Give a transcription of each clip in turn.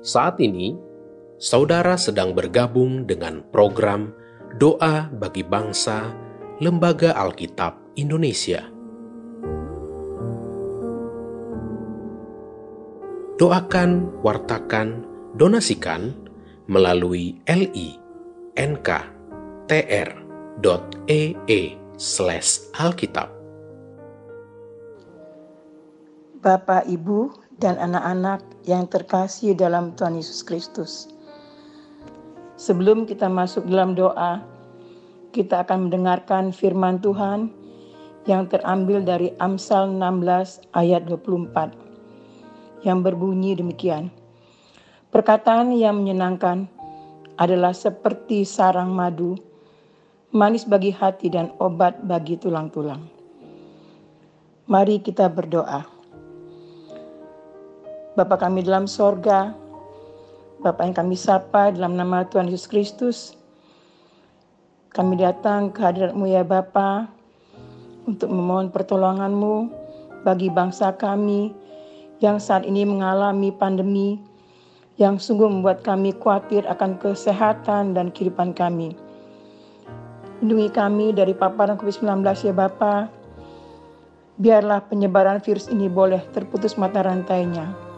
Saat ini, saudara sedang bergabung dengan program Doa bagi Bangsa Lembaga Alkitab Indonesia. Doakan, wartakan, donasikan melalui li.nk.tr.ee slash alkitab. Bapak, Ibu, dan anak-anak yang terkasih dalam Tuhan Yesus Kristus. Sebelum kita masuk dalam doa, kita akan mendengarkan firman Tuhan yang terambil dari Amsal 16 ayat 24 yang berbunyi demikian. Perkataan yang menyenangkan adalah seperti sarang madu, manis bagi hati dan obat bagi tulang-tulang. Mari kita berdoa. Bapa kami dalam sorga, Bapa yang kami sapa dalam nama Tuhan Yesus Kristus, kami datang ke hadiratmu ya Bapa untuk memohon pertolonganmu bagi bangsa kami yang saat ini mengalami pandemi yang sungguh membuat kami khawatir akan kesehatan dan kehidupan kami. Lindungi kami dari paparan COVID-19 ya Bapa. Biarlah penyebaran virus ini boleh terputus mata rantainya.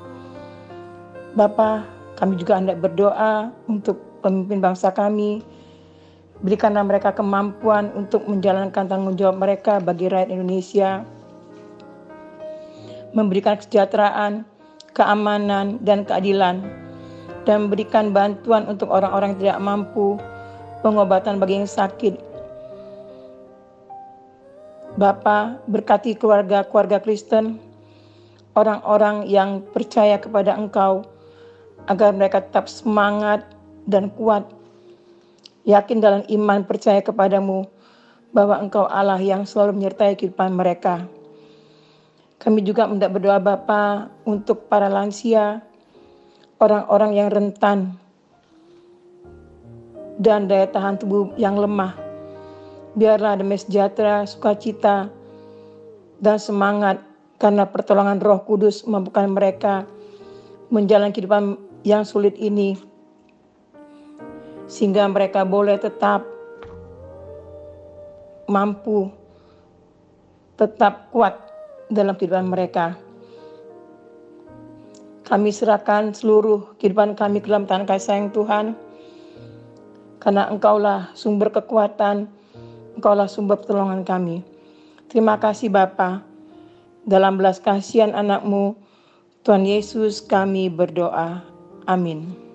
Bapa, kami juga hendak berdoa untuk pemimpin bangsa kami. Berikanlah mereka kemampuan untuk menjalankan tanggung jawab mereka bagi rakyat Indonesia. Memberikan kesejahteraan, keamanan, dan keadilan. Dan memberikan bantuan untuk orang-orang yang tidak mampu, pengobatan bagi yang sakit. Bapa, berkati keluarga-keluarga Kristen, orang-orang yang percaya kepada Engkau, agar mereka tetap semangat dan kuat, yakin dalam iman percaya kepadamu bahwa Engkau Allah yang selalu menyertai kehidupan mereka. Kami juga mendak berdoa Bapa untuk para lansia, orang-orang yang rentan, dan daya tahan tubuh yang lemah. Biarlah damai sejahtera, sukacita, dan semangat karena pertolongan roh kudus memampukan mereka menjalani kehidupan yang sulit ini, sehingga mereka boleh tetap mampu, tetap kuat dalam kehidupan mereka. Kami serahkan seluruh kehidupan kami ke dalam tangan kasih sayang Tuhan, karena Engkaulah sumber kekuatan, Engkaulah sumber pertolongan kami. Terima kasih Bapa, dalam belas kasihan anakmu, Tuhan Yesus kami berdoa. Amin.